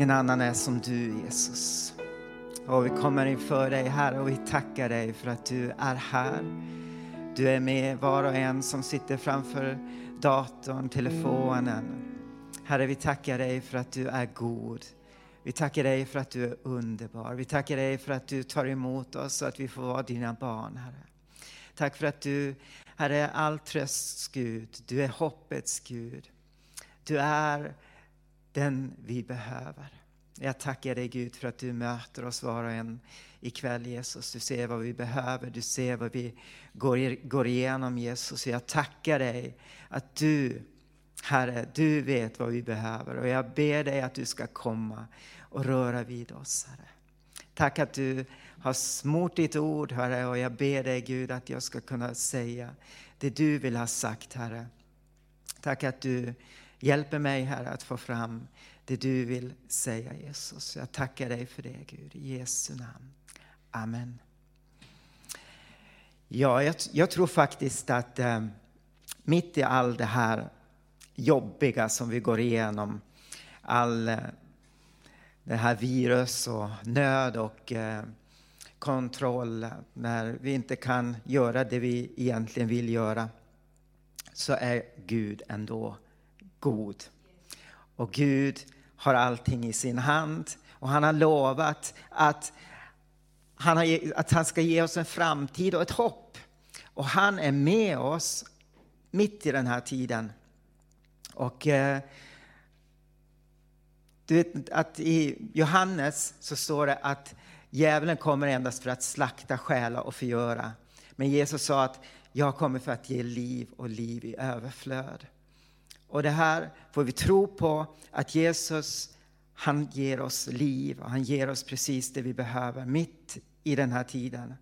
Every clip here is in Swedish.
Ingen annan är som du Jesus. Och vi kommer inför dig Herre och vi tackar dig för att du är här. Du är med var och en som sitter framför datorn, telefonen. Herre, vi tackar dig för att du är god. Vi tackar dig för att du är underbar. Vi tackar dig för att du tar emot oss så att vi får vara dina barn, Herre. Tack för att du, Herre, är all trösts Gud. Du är hoppets Gud. Du är den vi behöver. Jag tackar dig Gud för att du möter oss var och en ikväll Jesus. Du ser vad vi behöver, du ser vad vi går igenom Jesus. Jag tackar dig att du, Herre, du vet vad vi behöver och jag ber dig att du ska komma och röra vid oss, Herre. Tack att du har smort ditt ord, Herre, och jag ber dig Gud att jag ska kunna säga det du vill ha sagt, Herre. Tack att du hjälper mig, Herre, att få fram det du vill säga, Jesus. Jag tackar dig för det, Gud. I Jesu namn. Amen. Ja, jag, jag tror faktiskt att eh, mitt i all det här jobbiga som vi går igenom, all eh, det här virus och nöd och eh, kontroll, när vi inte kan göra det vi egentligen vill göra, så är Gud ändå god. Och Gud har allting i sin hand och han har lovat att han, har, att han ska ge oss en framtid och ett hopp. Och han är med oss mitt i den här tiden. Och eh, du vet att i Johannes så står det att djävulen kommer endast för att slakta, stjäla och förgöra. Men Jesus sa att jag kommer för att ge liv och liv i överflöd. Och det här får vi tro på att Jesus, han ger oss liv och han ger oss precis det vi behöver mitt i den här tiden.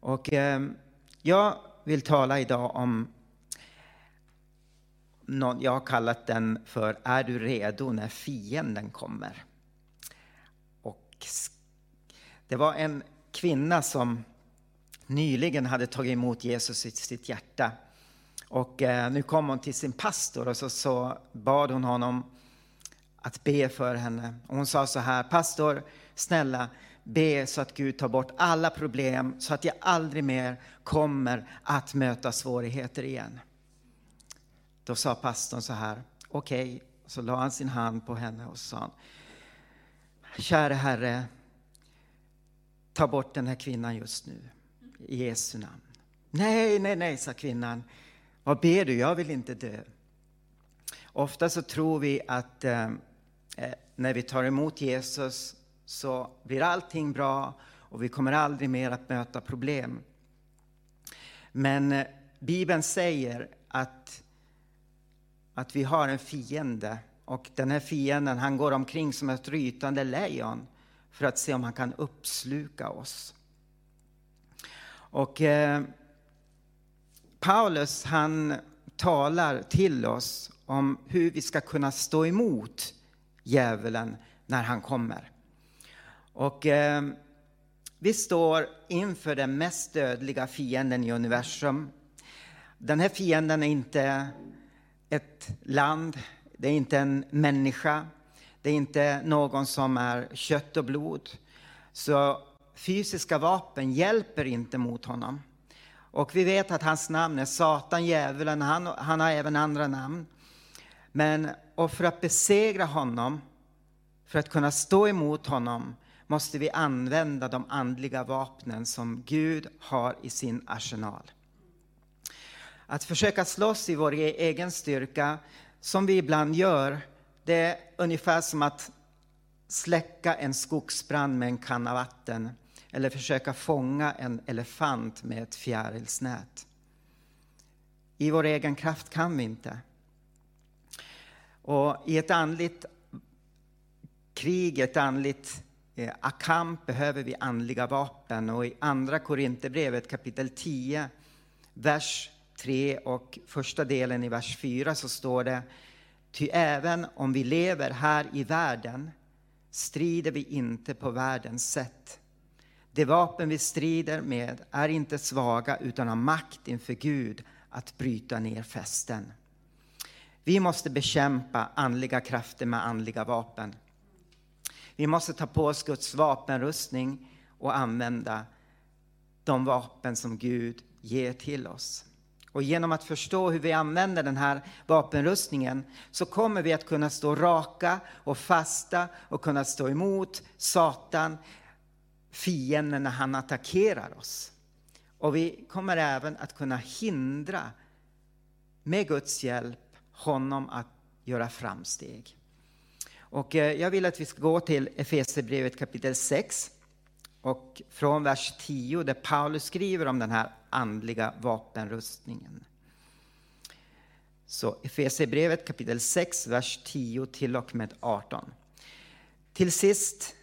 Och eh, jag vill tala idag om någon, jag har kallat den för Är du redo när fienden kommer? Och det var en kvinna som nyligen hade tagit emot Jesus i sitt hjärta. Och eh, nu kom hon till sin pastor och så, så bad hon honom att be för henne. Och hon sa så här, pastor, snälla, be så att Gud tar bort alla problem så att jag aldrig mer kommer att möta svårigheter igen. Då sa pastorn så här, okej, okay. så la han sin hand på henne och sa, käre Herre, ta bort den här kvinnan just nu, i Jesu namn. Nej, nej, nej, sa kvinnan. Vad ber du? Jag vill inte dö. Ofta så tror vi att eh, eh, när vi tar emot Jesus så blir allting bra och vi kommer aldrig mer att möta problem. Men eh, Bibeln säger att, att vi har en fiende och den här fienden han går omkring som ett rytande lejon för att se om han kan uppsluka oss. Och eh, Paulus han talar till oss om hur vi ska kunna stå emot djävulen när han kommer. Och eh, vi står inför den mest dödliga fienden i universum. Den här fienden är inte ett land, det är inte en människa, det är inte någon som är kött och blod. Så fysiska vapen hjälper inte mot honom. Och vi vet att hans namn är Satan, djävulen, han, han har även andra namn. Men och för att besegra honom, för att kunna stå emot honom, måste vi använda de andliga vapnen som Gud har i sin arsenal. Att försöka slåss i vår e- egen styrka, som vi ibland gör, det är ungefär som att släcka en skogsbrand med en kanna vatten eller försöka fånga en elefant med ett fjärilsnät. I vår egen kraft kan vi inte. Och i ett andligt krig, ett andligt eh, kamp behöver vi andliga vapen. Och i Andra Korinthierbrevet kapitel 10, vers 3 och första delen i vers 4 så står det Ty även om vi lever här i världen strider vi inte på världens sätt. De vapen vi strider med är inte svaga utan har makt inför Gud att bryta ner fästen. Vi måste bekämpa andliga krafter med andliga vapen. Vi måste ta på oss Guds vapenrustning och använda de vapen som Gud ger till oss. Och genom att förstå hur vi använder den här vapenrustningen så kommer vi att kunna stå raka och fasta och kunna stå emot Satan, fienden, när han attackerar oss. Och vi kommer även att kunna hindra, med Guds hjälp, honom att göra framsteg. Och eh, jag vill att vi ska gå till Efesierbrevet kapitel 6 och från vers 10 där Paulus skriver om den här andliga vapenrustningen. Så Efesierbrevet kapitel 6, vers 10 till och med 18. Till sist,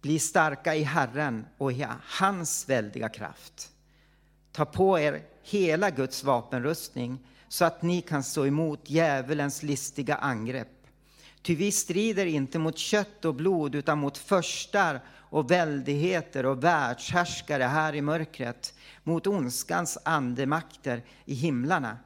bli starka i Herren och i hans väldiga kraft. Ta på er hela Guds vapenrustning så att ni kan stå emot djävulens listiga angrepp. Ty vi strider inte mot kött och blod utan mot förstar och väldigheter och världshärskare här i mörkret, mot ondskans andemakter i himlarna.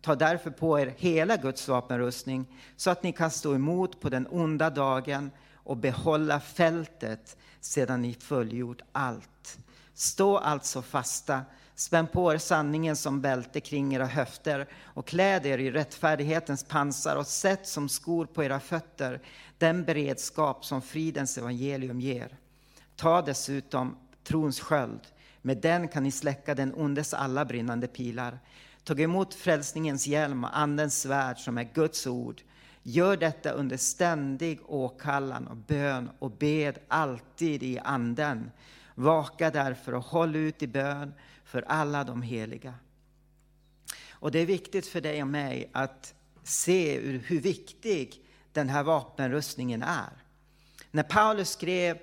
Ta därför på er hela Guds vapenrustning så att ni kan stå emot på den onda dagen och behålla fältet sedan ni fullgjort allt. Stå alltså fasta Spänn på er sanningen som bälte kring era höfter och kläd er i rättfärdighetens pansar och sätt som skor på era fötter den beredskap som fridens evangelium ger. Ta dessutom trons sköld. Med den kan ni släcka den ondes alla brinnande pilar. Tag emot frälsningens hjälm och Andens svärd som är Guds ord. Gör detta under ständig åkallan och bön och bed alltid i Anden. Vaka därför och håll ut i bön för alla de heliga. Och det är viktigt för dig och mig att se hur viktig den här vapenrustningen är. När Paulus skrev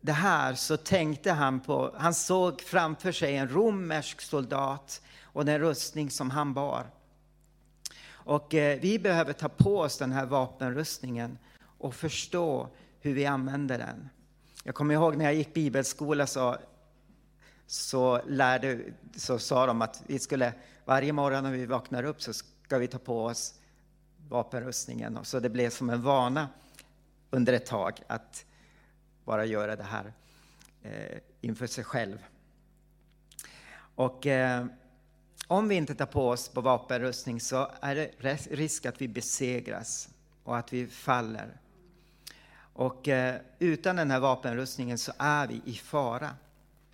det här så tänkte han på, han såg framför sig en romersk soldat och den rustning som han bar. Och eh, vi behöver ta på oss den här vapenrustningen och förstå hur vi använder den. Jag kommer ihåg när jag gick bibelskola så så, lärde, så sa de att vi skulle varje morgon när vi vaknar upp så ska vi ta på oss vapenrustningen. Och så det blev som en vana under ett tag att bara göra det här eh, inför sig själv. Och eh, om vi inte tar på oss på vapenrustning så är det risk att vi besegras och att vi faller. Och eh, utan den här vapenrustningen så är vi i fara.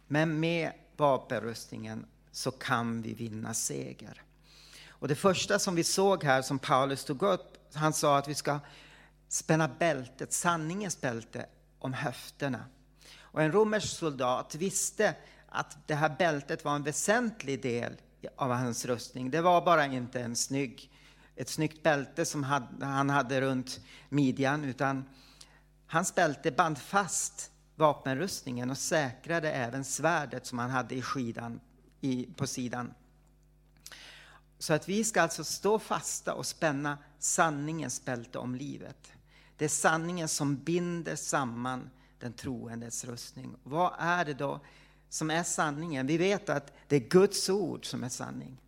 Men med vapenrustningen så kan vi vinna seger. Och det första som vi såg här som Paulus tog upp, han sa att vi ska spänna bältet, sanningens bälte, om höfterna. Och en romersk soldat visste att det här bältet var en väsentlig del av hans rustning. Det var bara inte en snygg, ett snyggt bälte som han hade runt midjan, utan hans bälte band fast vapenrustningen och säkrade även svärdet som han hade i skidan i, på sidan. Så att vi ska alltså stå fasta och spänna sanningens bälte om livet. Det är sanningen som binder samman den troendes rustning. Vad är det då som är sanningen? Vi vet att det är Guds ord som är sanning.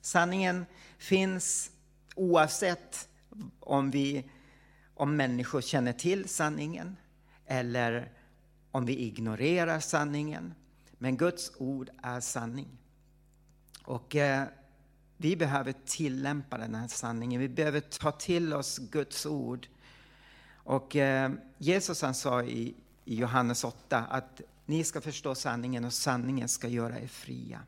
Sanningen finns oavsett om, vi, om människor känner till sanningen eller om vi ignorerar sanningen. Men Guds ord är sanning. Och eh, vi behöver tillämpa den här sanningen. Vi behöver ta till oss Guds ord. Och eh, Jesus han sa i, i Johannes 8 att ni ska förstå sanningen och sanningen ska göra er fria.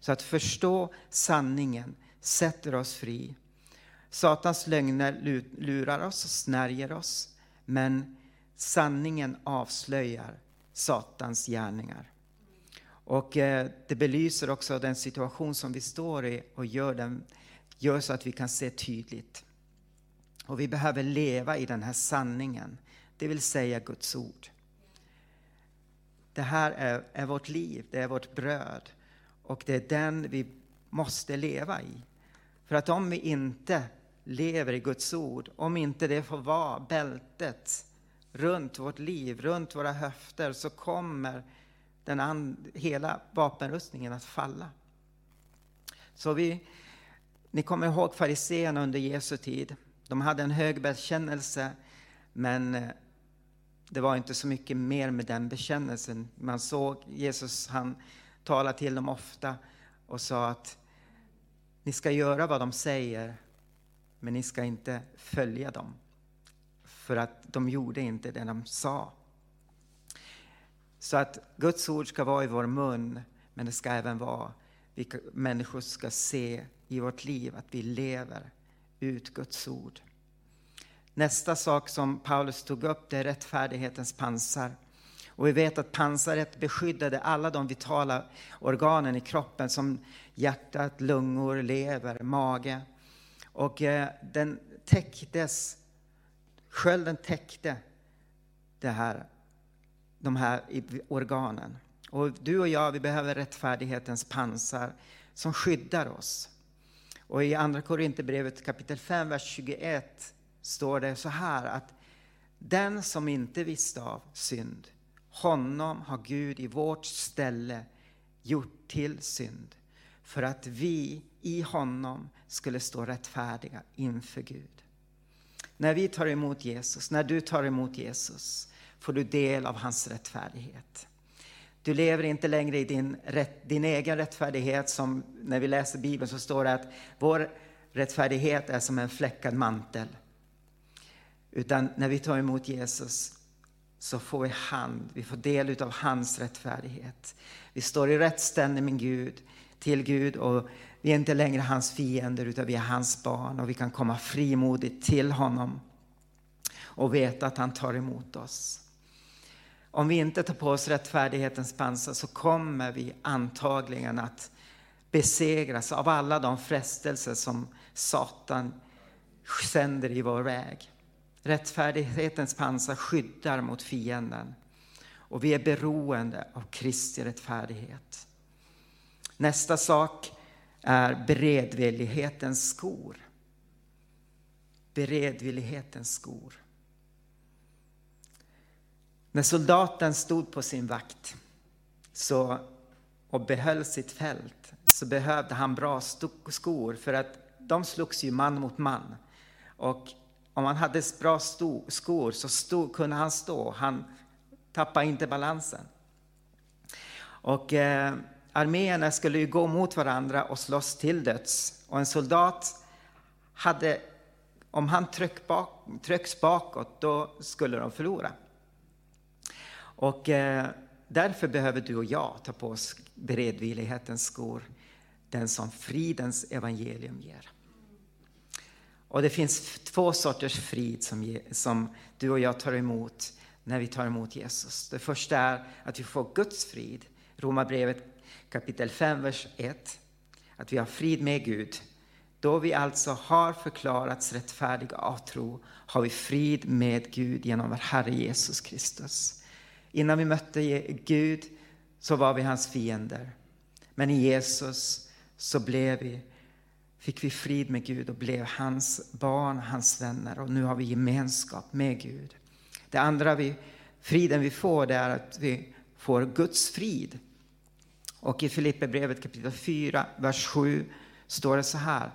Så att förstå sanningen sätter oss fri. Satans lögner lurar oss och snärjer oss. Men Sanningen avslöjar Satans gärningar. Och eh, det belyser också den situation som vi står i och gör, den, gör så att vi kan se tydligt. Och vi behöver leva i den här sanningen, det vill säga Guds ord. Det här är, är vårt liv, det är vårt bröd och det är den vi måste leva i. För att om vi inte lever i Guds ord, om inte det får vara bältet runt vårt liv, runt våra höfter, så kommer den and, hela vapenrustningen att falla. Så vi, ni kommer ihåg fariseerna under Jesu tid. De hade en hög bekännelse, men eh, det var inte så mycket mer med den bekännelsen. Man såg Jesus, han talade till dem ofta och sa att ni ska göra vad de säger, men ni ska inte följa dem. För att de gjorde inte det de sa. Så att Guds ord ska vara i vår mun, men det ska även vara vilka människor ska se i vårt liv, att vi lever ut Guds ord. Nästa sak som Paulus tog upp det är rättfärdighetens pansar. Och vi vet att pansaret beskyddade alla de vitala organen i kroppen som hjärtat, lungor, lever, mage. Och eh, den täcktes, skölden täckte det här, de här organen. Och du och jag, vi behöver rättfärdighetens pansar som skyddar oss. Och i Andra Korinthierbrevet kapitel 5, vers 21 står det så här att den som inte visste av synd, honom har Gud i vårt ställe gjort till synd för att vi i honom skulle stå rättfärdiga inför Gud. När vi tar emot Jesus, när du tar emot Jesus, får du del av hans rättfärdighet. Du lever inte längre i din, rätt, din egen rättfärdighet som när vi läser Bibeln så står det att vår rättfärdighet är som en fläckad mantel. Utan när vi tar emot Jesus så får vi hand, vi får del av hans rättfärdighet. Vi står i rätt ställning med Gud, till Gud och vi är inte längre hans fiender utan vi är hans barn och vi kan komma frimodigt till honom och veta att han tar emot oss. Om vi inte tar på oss rättfärdighetens pansar så kommer vi antagligen att besegras av alla de frestelser som Satan sänder i vår väg. Rättfärdighetens pansar skyddar mot fienden och vi är beroende av Kristi rättfärdighet. Nästa sak är beredvillighetens skor. Beredvillighetens skor. När soldaten stod på sin vakt så, och behöll sitt fält så behövde han bra skor för att de slogs ju man mot man. Och om han hade bra skor så stod, kunde han stå, han tappade inte balansen. Och eh, arméerna skulle ju gå mot varandra och slåss till döds. Och en soldat hade, om han tryck bak, trycks bakåt, då skulle de förlora. Och eh, därför behöver du och jag ta på oss beredvillighetens skor, den som fridens evangelium ger. Och det finns två sorters frid som, som du och jag tar emot när vi tar emot Jesus. Det första är att vi får Guds frid. Romarbrevet kapitel 5, vers 1. Att vi har frid med Gud. Då vi alltså har förklarats rättfärdiga av tro har vi frid med Gud genom vår Herre Jesus Kristus. Innan vi mötte Gud så var vi hans fiender. Men i Jesus så blev vi fick vi frid med Gud och blev hans barn, hans vänner och nu har vi gemenskap med Gud. Det andra vi, friden vi får det är att vi får Guds frid. Och i Filipperbrevet kapitel 4, vers 7 står det så här.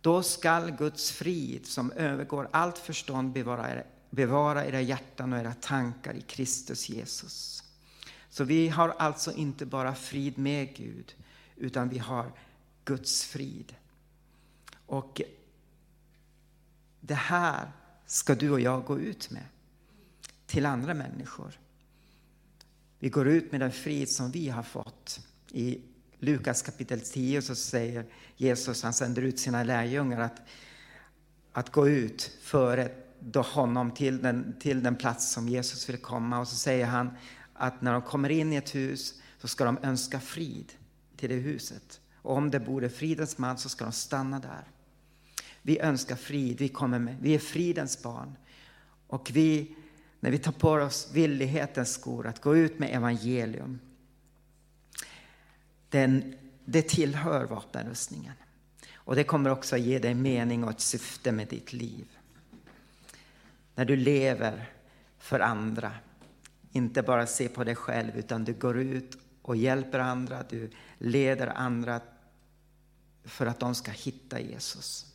Då skall Guds frid som övergår allt förstånd bevara er, bevara era hjärtan och era tankar i Kristus Jesus. Så vi har alltså inte bara frid med Gud, utan vi har Guds frid. Och det här ska du och jag gå ut med till andra människor. Vi går ut med den frid som vi har fått. I Lukas kapitel 10 så säger Jesus, han sänder ut sina lärjungar att, att gå ut före då honom till den, till den plats som Jesus vill komma. Och så säger han att när de kommer in i ett hus så ska de önska frid till det huset. Och om det bor en fridens man så ska de stanna där. Vi önskar frid, vi, kommer med, vi är fridens barn. Och vi, när vi tar på oss villighetens skor att gå ut med evangelium, den, det tillhör vapenrustningen. Och det kommer också ge dig mening och ett syfte med ditt liv. När du lever för andra, inte bara ser på dig själv utan du går ut och hjälper andra, du leder andra för att de ska hitta Jesus.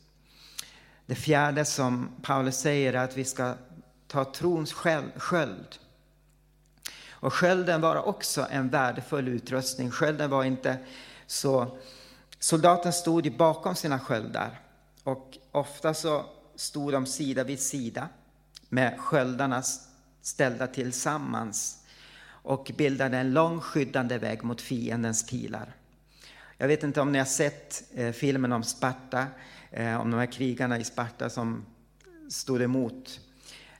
Det fjärde som Paulus säger är att vi ska ta trons sköld Och skölden var också en värdefull utrustning. Skölden var inte så... Soldaten stod ju bakom sina sköldar och ofta så stod de sida vid sida med sköldarna ställda tillsammans och bildade en lång skyddande väg mot fiendens pilar. Jag vet inte om ni har sett eh, filmen om Sparta, eh, om de här krigarna i Sparta som stod emot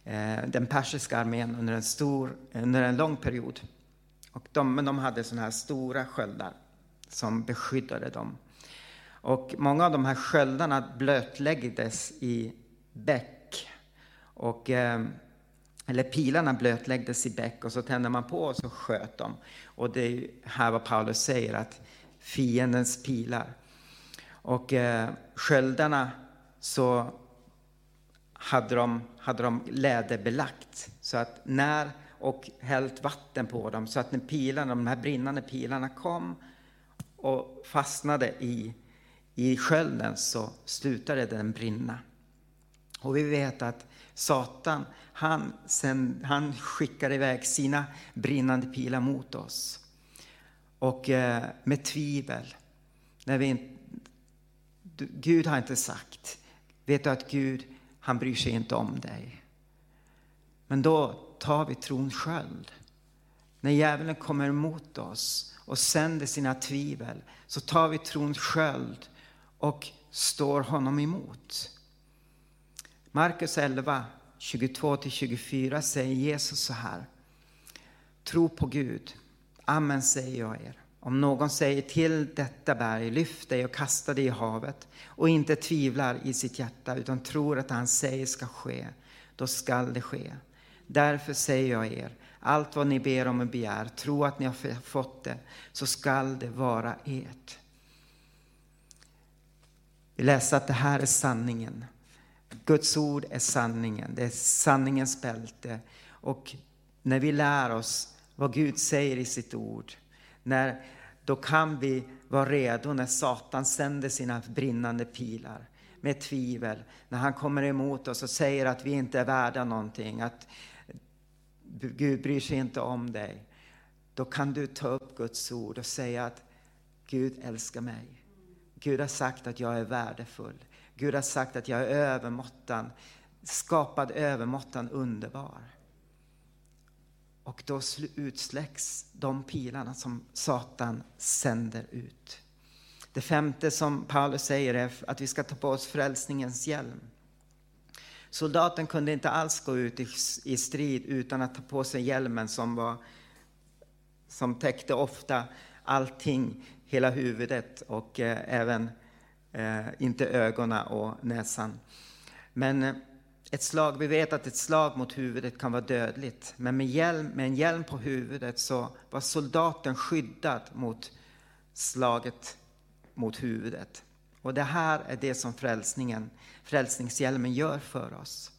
eh, den persiska armén under en, stor, under en lång period. Och de, men de hade sådana här stora sköldar som beskyddade dem. Och många av de här sköldarna blötläggdes i bäck. Och, eh, eller pilarna blötläggdes i bäck och så tände man på och så sköt de. Och det är här vad Paulus säger att fiendens pilar. Och eh, sköldarna så hade de, hade de läderbelagt så att när och hällt vatten på dem så att när pilarna, de här brinnande pilarna kom och fastnade i, i skölden så slutade den brinna. Och vi vet att Satan, han, sen, han skickar iväg sina brinnande pilar mot oss. Och eh, med tvivel, när vi Gud har inte sagt, vet du att Gud, han bryr sig inte om dig. Men då tar vi trons sköld. När djävulen kommer emot oss och sänder sina tvivel så tar vi trons sköld och står honom emot. Markus 11, 22-24 säger Jesus så här. Tro på Gud. Amen säger jag er. Om någon säger till detta berg, lyft dig och kasta dig i havet och inte tvivlar i sitt hjärta utan tror att det han säger ska ske, då skall det ske. Därför säger jag er, allt vad ni ber om och begär, tro att ni har fått det, så skall det vara ert. Vi läser att det här är sanningen. Guds ord är sanningen, det är sanningens bälte. Och när vi lär oss vad Gud säger i sitt ord, när, då kan vi vara redo när Satan sänder sina brinnande pilar med tvivel. När han kommer emot oss och säger att vi inte är värda någonting, att Gud bryr sig inte om dig. Då kan du ta upp Guds ord och säga att Gud älskar mig. Gud har sagt att jag är värdefull. Gud har sagt att jag är övermåttan, skapad övermåttan underbar. Och då utsläcks de pilarna som Satan sänder ut. Det femte som Paulus säger är att vi ska ta på oss frälsningens hjälm. Soldaten kunde inte alls gå ut i, strid utan att ta på sig hjälmen som, var, som täckte ofta allting, hela huvudet och eh, även eh, inte ögonen och näsan. Men eh, ett slag, vi vet att ett slag mot huvudet kan vara dödligt, men med, hjälm, med en hjälm på huvudet så var soldaten skyddad mot slaget mot huvudet. Och det här är det som frälsningen, frälsningshjälmen gör för oss.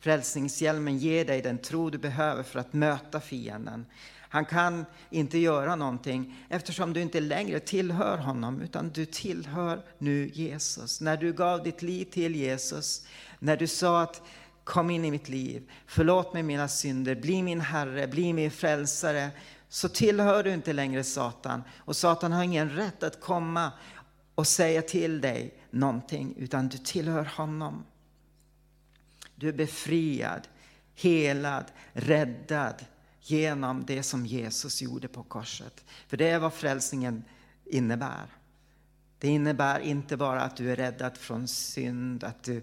Frälsningshjälmen ger dig den tro du behöver för att möta fienden. Han kan inte göra någonting eftersom du inte längre tillhör honom utan du tillhör nu Jesus. När du gav ditt liv till Jesus, när du sa att kom in i mitt liv, förlåt mig mina synder, bli min Herre, bli min frälsare, så tillhör du inte längre Satan. Och Satan har ingen rätt att komma och säga till dig någonting, utan du tillhör honom. Du är befriad, helad, räddad genom det som Jesus gjorde på korset. För det är vad frälsningen innebär. Det innebär inte bara att du är räddad från synd, att du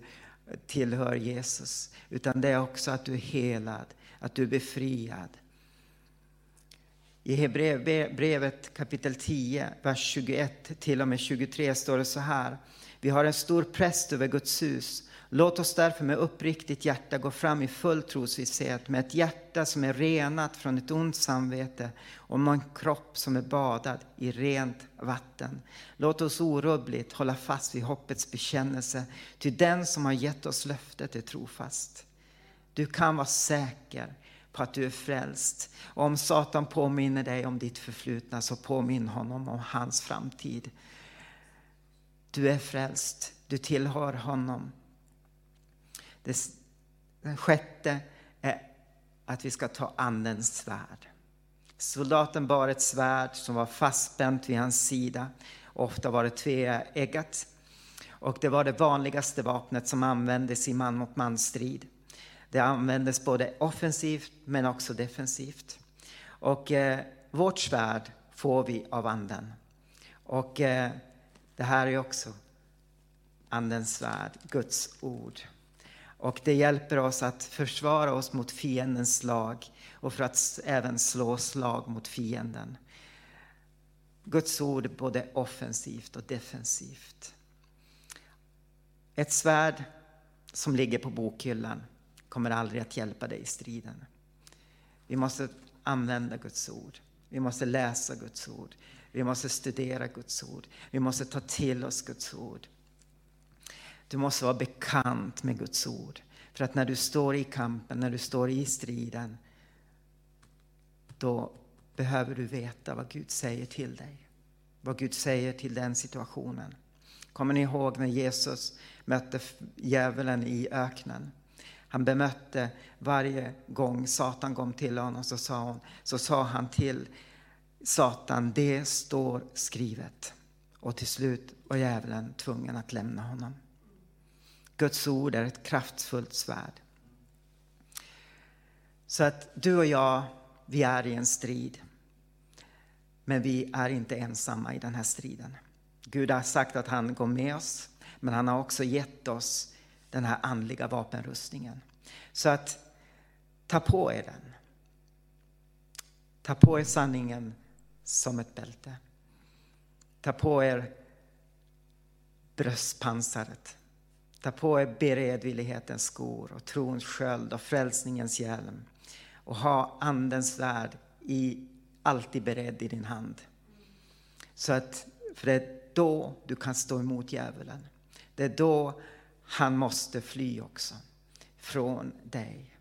tillhör Jesus, utan det är också att du är helad, att du är befriad. I Hebreerbrevet kapitel 10, vers 21 till och med 23 står det så här. Vi har en stor präst över Guds hus. Låt oss därför med uppriktigt hjärta gå fram i full trosvisshet, med ett hjärta som är renat från ett ont samvete och med en kropp som är badad i rent vatten. Låt oss orubbligt hålla fast vid hoppets bekännelse, ty den som har gett oss löftet är trofast. Du kan vara säker på att du är frälst. Och om Satan påminner dig om ditt förflutna så påminn honom om hans framtid. Du är frälst, du tillhör honom. Det, den sjätte är att vi ska ta Andens svärd. Soldaten bar ett svärd som var fastspänt vid hans sida. Ofta var det tveeggat. Och det var det vanligaste vapnet som användes i man mot man strid. Det användes både offensivt men också defensivt. Och eh, vårt svärd får vi av anden. Och eh, det här är också andens svärd, Guds ord. Och det hjälper oss att försvara oss mot fiendens slag och för att även slå slag mot fienden. Guds ord är både offensivt och defensivt. Ett svärd som ligger på bokhyllan kommer aldrig att hjälpa dig i striden. Vi måste använda Guds ord. Vi måste läsa Guds ord. Vi måste studera Guds ord. Vi måste ta till oss Guds ord. Du måste vara bekant med Guds ord. För att när du står i kampen, när du står i striden, då behöver du veta vad Gud säger till dig. Vad Gud säger till den situationen. Kommer ni ihåg när Jesus mötte djävulen i öknen? Han bemötte varje gång Satan kom till honom så sa, hon, så sa han till Satan, det står skrivet. Och till slut var djävulen tvungen att lämna honom. Guds ord är ett kraftfullt svärd. Så att du och jag, vi är i en strid. Men vi är inte ensamma i den här striden. Gud har sagt att han går med oss, men han har också gett oss den här andliga vapenrustningen. Så att ta på er den. Ta på er sanningen som ett bälte. Ta på er bröstpansaret. Ta på er beredvillighetens skor och trons sköld och frälsningens hjälm. Och ha andens svärd i, alltid beredd i din hand. Så att, för det är då du kan stå emot djävulen. Det är då han måste fly också från dig.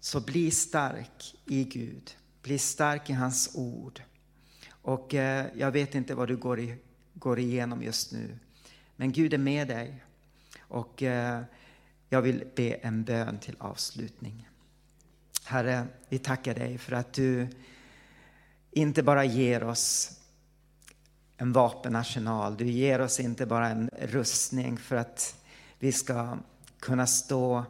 Så bli stark i Gud. Bli stark i hans ord. Och eh, jag vet inte vad du går, i, går igenom just nu. Men Gud är med dig. Och eh, jag vill be en bön till avslutning. Herre, vi tackar dig för att du inte bara ger oss en vapenarsenal. Du ger oss inte bara en rustning för att vi ska kunna stå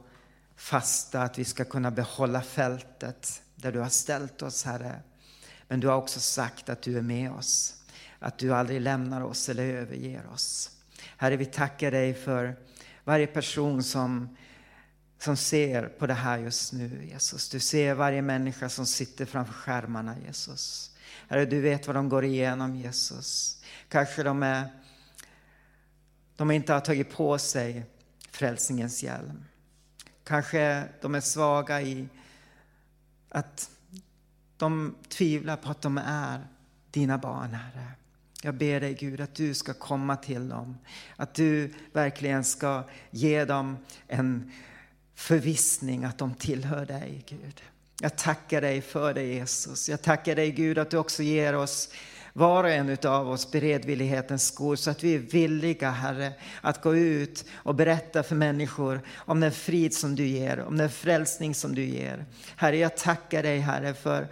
fasta, att vi ska kunna behålla fältet där du har ställt oss, Herre. Men du har också sagt att du är med oss, att du aldrig lämnar oss eller överger oss. Herre, vi tackar dig för varje person som, som ser på det här just nu, Jesus. Du ser varje människa som sitter framför skärmarna, Jesus. Herre, du vet vad de går igenom, Jesus. Kanske de, är, de inte har tagit på sig frälsningens hjälm. Kanske de är svaga i att de tvivlar på att de är dina barn, Herre. Jag ber dig Gud att du ska komma till dem. Att du verkligen ska ge dem en förvissning att de tillhör dig, Gud. Jag tackar dig för det Jesus. Jag tackar dig Gud att du också ger oss var och en av oss beredvillighetens skor så att vi är villiga, Herre, att gå ut och berätta för människor om den frid som du ger, om den frälsning som du ger. Herre, jag tackar dig, Herre, för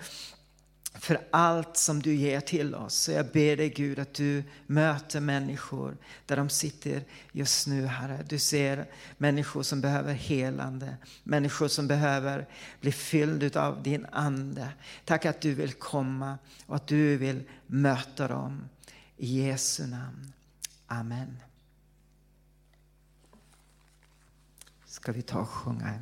för allt som du ger till oss. Så jag ber dig Gud att du möter människor där de sitter just nu, Herre. Du ser människor som behöver helande, människor som behöver bli fylld av din Ande. Tack att du vill komma och att du vill möta dem. I Jesu namn. Amen. Ska vi ta och sjunga